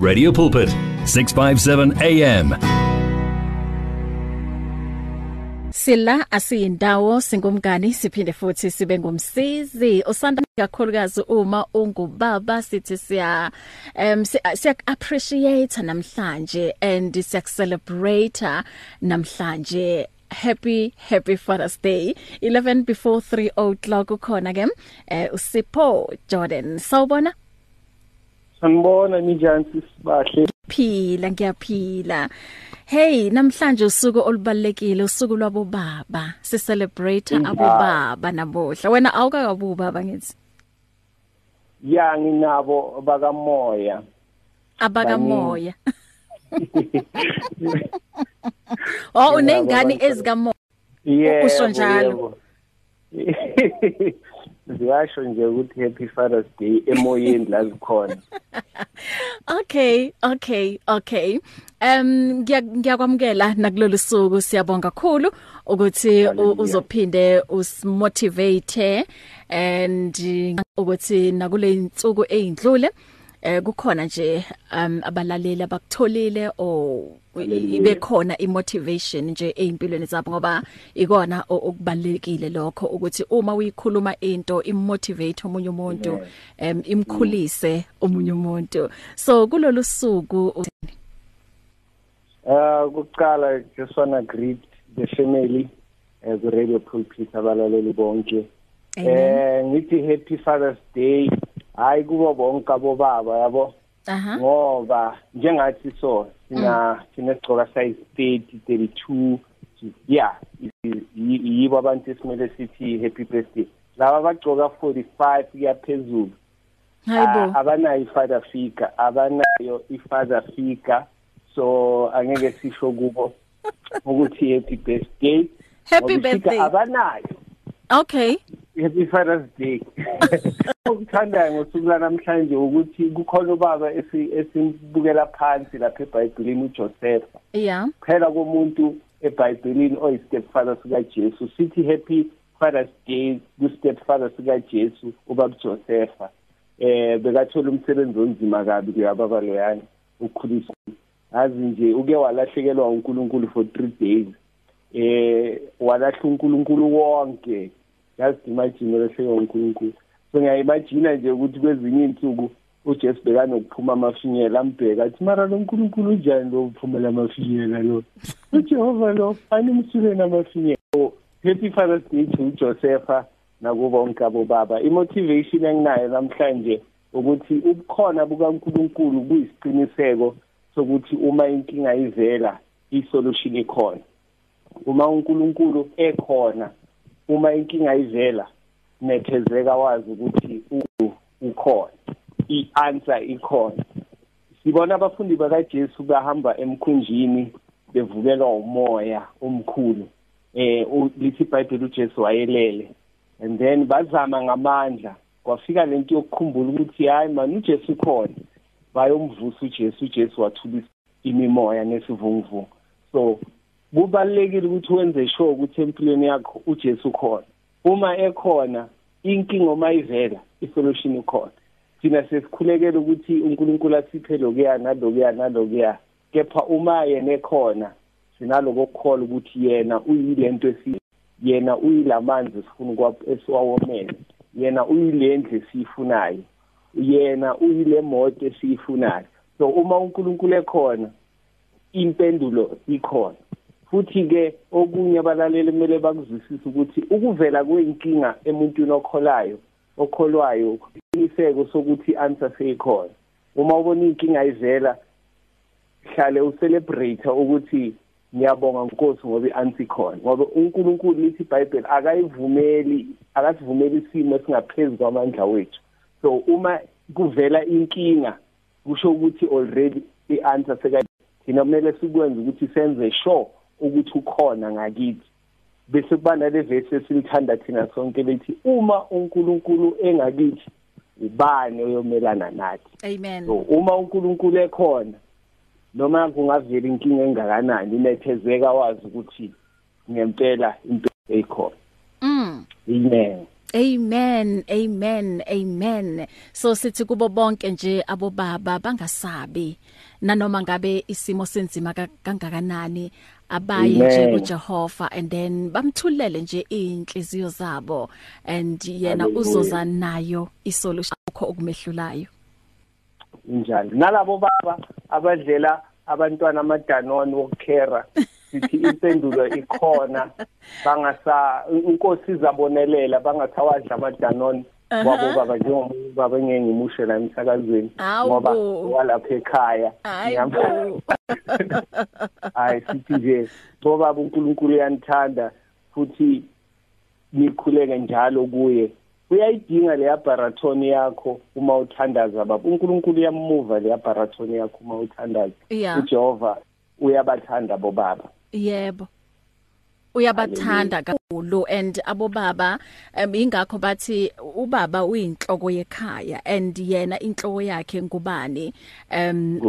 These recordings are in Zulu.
Radio Pulpit 657 AM Sila asiyindawo singumngani siphinde futhi sibe ngumsizi. Usanda kakhulukazi uma ungubaba sithi siya um siya appreciate namhlanje and siya celebrate namhlanje. Happy happy father's day. 11 before 3 o'clock ukhona ke uh, usipho Jordan. Sawubona. Sanibona ninjani sisibahle phila ngiyaphila. Hey namhlanje usuku olubalekile usuku lwabo baba si celebrate abo baba nabohla. Wena awukakabu baba ngithi? Ya nginabo bakamoya. Abaka moya Oh unengane ezika moya Yeah usho njalo. Ziyasho nje ukuthi happy father's day emoyeni la zikhona Okay, okay, okay. Um ngiyakwamukela nakulolu suku siyabonga kakhulu ukuthi uzophinde usmotivate and ukuthi nakule insuku ezindlule eh kukhona nje um abalaleli abakutholile o ibe khona imotivation nje ezimpilweni zabo ngoba ikona okubalekile lokho ukuthi uma uyikhuluma into immotivate omunye umuntu em imkhulise omunye umuntu. So kulolu suku Uh kuqala just wanna greet the family as a radio pulpit abalaleli bonke. Eh ngithi happy father's day. Hayi kubo bonke abobaba yabo? Aha. Ngoba njengathi so sina sinegcoka size 30 32 yeah yibo abantu esimele sithi happy birthday. Laba bagcoka 45 kuyaphezulu hayibo abanayo father figure abanayo i-father figure. So angeke sisho kubo ukuthi happy birthday. Happy Ngoba ifigure birthday. abanayo. Okay. Happy father's day okuthandayo ngosuku lanamhlanje ukuthi kukhona ubaba esi- esimbukela phansi lapha ebhayibhelini uJoseph. Yeah. Phela komuntu ebhayibhelini oyistepfather sikaJesu. Sithi happy father's day kustepfather sikaJesu ubaba Joseph eh bekathola umsebenzi onzima kabi kuyababa loyana ukukhulisa azi nje uke walahlekelwa uNkulunkulu for 3 days. Eh walahla uNkulunkulu wonke. Yazi imagine lahlekelwa uNkulunkulu. So ngiyayimagine nje ukuthi kwezinye insuku uJesu bekanokuphuma amafinyela ambheka athi mara lo nkulunkulu unjani lo uphumela amafinyela lo? uJehova lo animsule namafinyela. So happy father's day to uJosepha nakubo bonke abobaba imotivation enginayo namhlanje ukuthi ubukhona bukaNkulunkulu buyisiqiniseko sokuthi uma inkinga ivela isolution ikhona. Uma uNkulunkulu ekhona uma inkinga ivela nethezeka wazi ukuthi u- ukhona i-answer ikhona. Sibona abafundi bakaJesu bahamba emkhunjini bevukelwa umoya omkhulu eh u- lithi iBhayibheli uJesu wayelele. And then bazama ngamandla kwafika lento yokukhumbula ukuthi hayi man uJesu khona bayomvusa uJesu uJesu wathulisa imimoya nesivunguvungu. So kubalekile ukuthi wenze sure ukuthi empilweni yakho uJesu khona. Uma ekhona inkinga uma ivela isolution ikhona. Thina sesikhulekela ukuthi uNkulunkulu asiphe lokuya nalokuya nalokuya. Kepha uma yena ekhona sinaloko okukholwa ukuthi yena uyilento esi yena uyilamanzi sifuna esiwawomele. Yena uyilendle esiyifunayo. Yena uyile moto esiyifunayo. So uma uNkulunkulu ekhona impendulo ikhona. Futhi ke okunye abalaleli kumele bakuzwisise ukuthi ukuvela kweinkinga emuntwini okholayo okholwayo isiqiniseko sokuthi answer seyikhona. Uma ubona inkinga ivela hlale ucelebrate ukuthi ngiyabonga Nkosi ngoba iansi khona ngoba uNkulunkulu lithi iBhayibheli akayivumeli akasivumeli isimo esingaphezulu kwamandla wethu. So uma kuvela inkinga kusho ukuthi already iAnswer seka thina kumele sikwenze ukuthi senze sure ukuthi ukhona ngakithi. Bese kuba nale verse esilithanda thina sonke lethi uma uNkulunkulu engakithi ubani oyomelana nathi? Amen. So uma uNkulunkulu ekhona noma kungavela inkinga engakanani inethezeka wazi ukuthi ngempela impilo ekhona. Mm. Amen. Amen amen amen. So sithi kubo bonke nje abobaba bangasabi nanoma ngabe isimo senzima kangakanani abaye nje kuJehova and then bamthulele nje inhliziyo zabo and yena uzoza nayo isolution akho okumehlulayo. Njalo. Nalabo baba abadlela abantwana amadanoni wokukhera sithi impendulo ikhona bangasa inkosi izabonelela bangathawadla amadanoni wabo baba njengoba baba ngeke ngimushe la emsakazweni ngoba walapha ekhaya. Hayi sithi nje ngoba uNkulunkulu uyanithanda futhi nikhuleke njalo kuye. Uyayidinga le laboratory yakho uma uthandaza baba. uNkulunkulu uyamuva le laboratory yakho uma uthandaza. uJehova uyabathanda bobaba yebo. Uyabathanda kakhulu and abobaba um, ingakho bathi ubaba uyinhloko yekhaya and yena inhloko yakhe ngubani? Um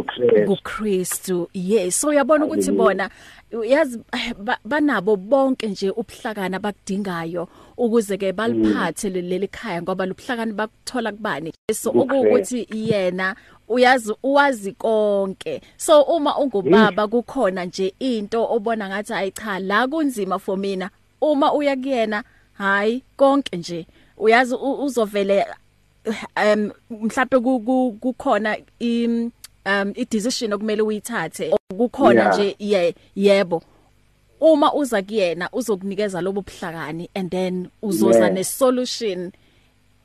kuKristu yes so uyabona ukuthi bona yazi banabo bonke nje ubuhlakani abakudingayo ukuze ke baliphathe leli khaya ngoba lobuhlakani bakuthola kubani? So ukuthi yena uyazi uwazi konke. So uma ungubaba kukhona nje into obona ngathi ayi cha la kunzima for mina. Uma uya kuyena hayi konke nje. Uyazi uzovele um mhlawumbe kukhona im um i decision okumele uyithathe. Kukhona nje ye yebo. Uma uza kuyena uzokunikeza lobo buhlakani and then uzoza ne solution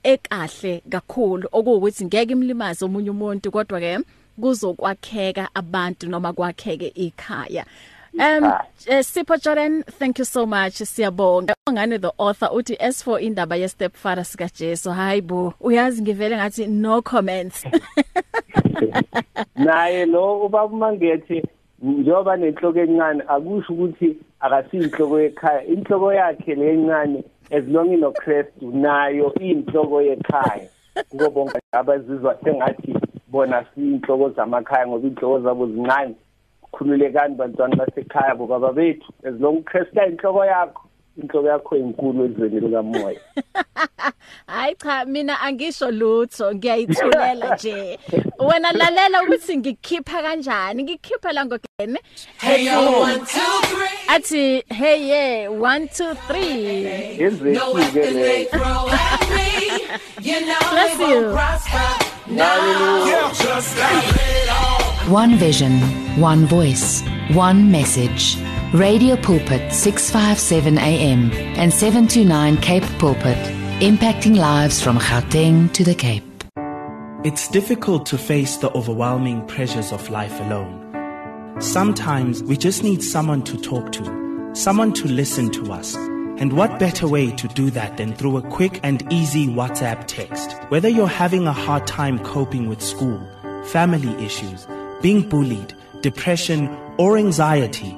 ekahle kakhulu. Okuwukuthi ngeke imlimaze omunye umuntu kodwa ke kuzokwakheka abantu noma kwakheke ikhaya. Um uh, Sipho Jordan thank you so much. Siyabonga. Ngane the author uthi as for indaba ye stepfather sika Jesu hayibo uyazi ngivele ngathi no comments. Naye lo ubaba mangethi njoba nenhloko encane akusho ukuthi akasinhloko ekhaya inhloko yakhe lencane as long ino Christu nayo inhloko yekhaya kubo bonke abazizwa sengathi bona siyinhloko zamakhaya ngoba inhloko zabo zincane. Khululekani bantwana basekhaya bo baba bethu. As long Christ inhloko yakho inhloko yakho enkulu ezweni likamoya. Hayi cha mina angisho lutho ngiyayithulela nje. Wena lalela ukuthi ngikhipha kanjani? Ngikhipha la ngogene hey yo 1 2 3 athi hey yeah 1 2 3 yenzekile le. you know Bless you. prosper. Hallelujah. One vision, one voice, one message. Radio Pulpit 657 AM and 729 Cape Pulpit, impacting lives from Gauteng to the Cape. It's difficult to face the overwhelming pressures of life alone. Sometimes we just need someone to talk to, someone to listen to us. And what better way to do that than through a quick and easy WhatsApp text? Whether you're having a hard time coping with school, family issues, being bullied, depression, or anxiety,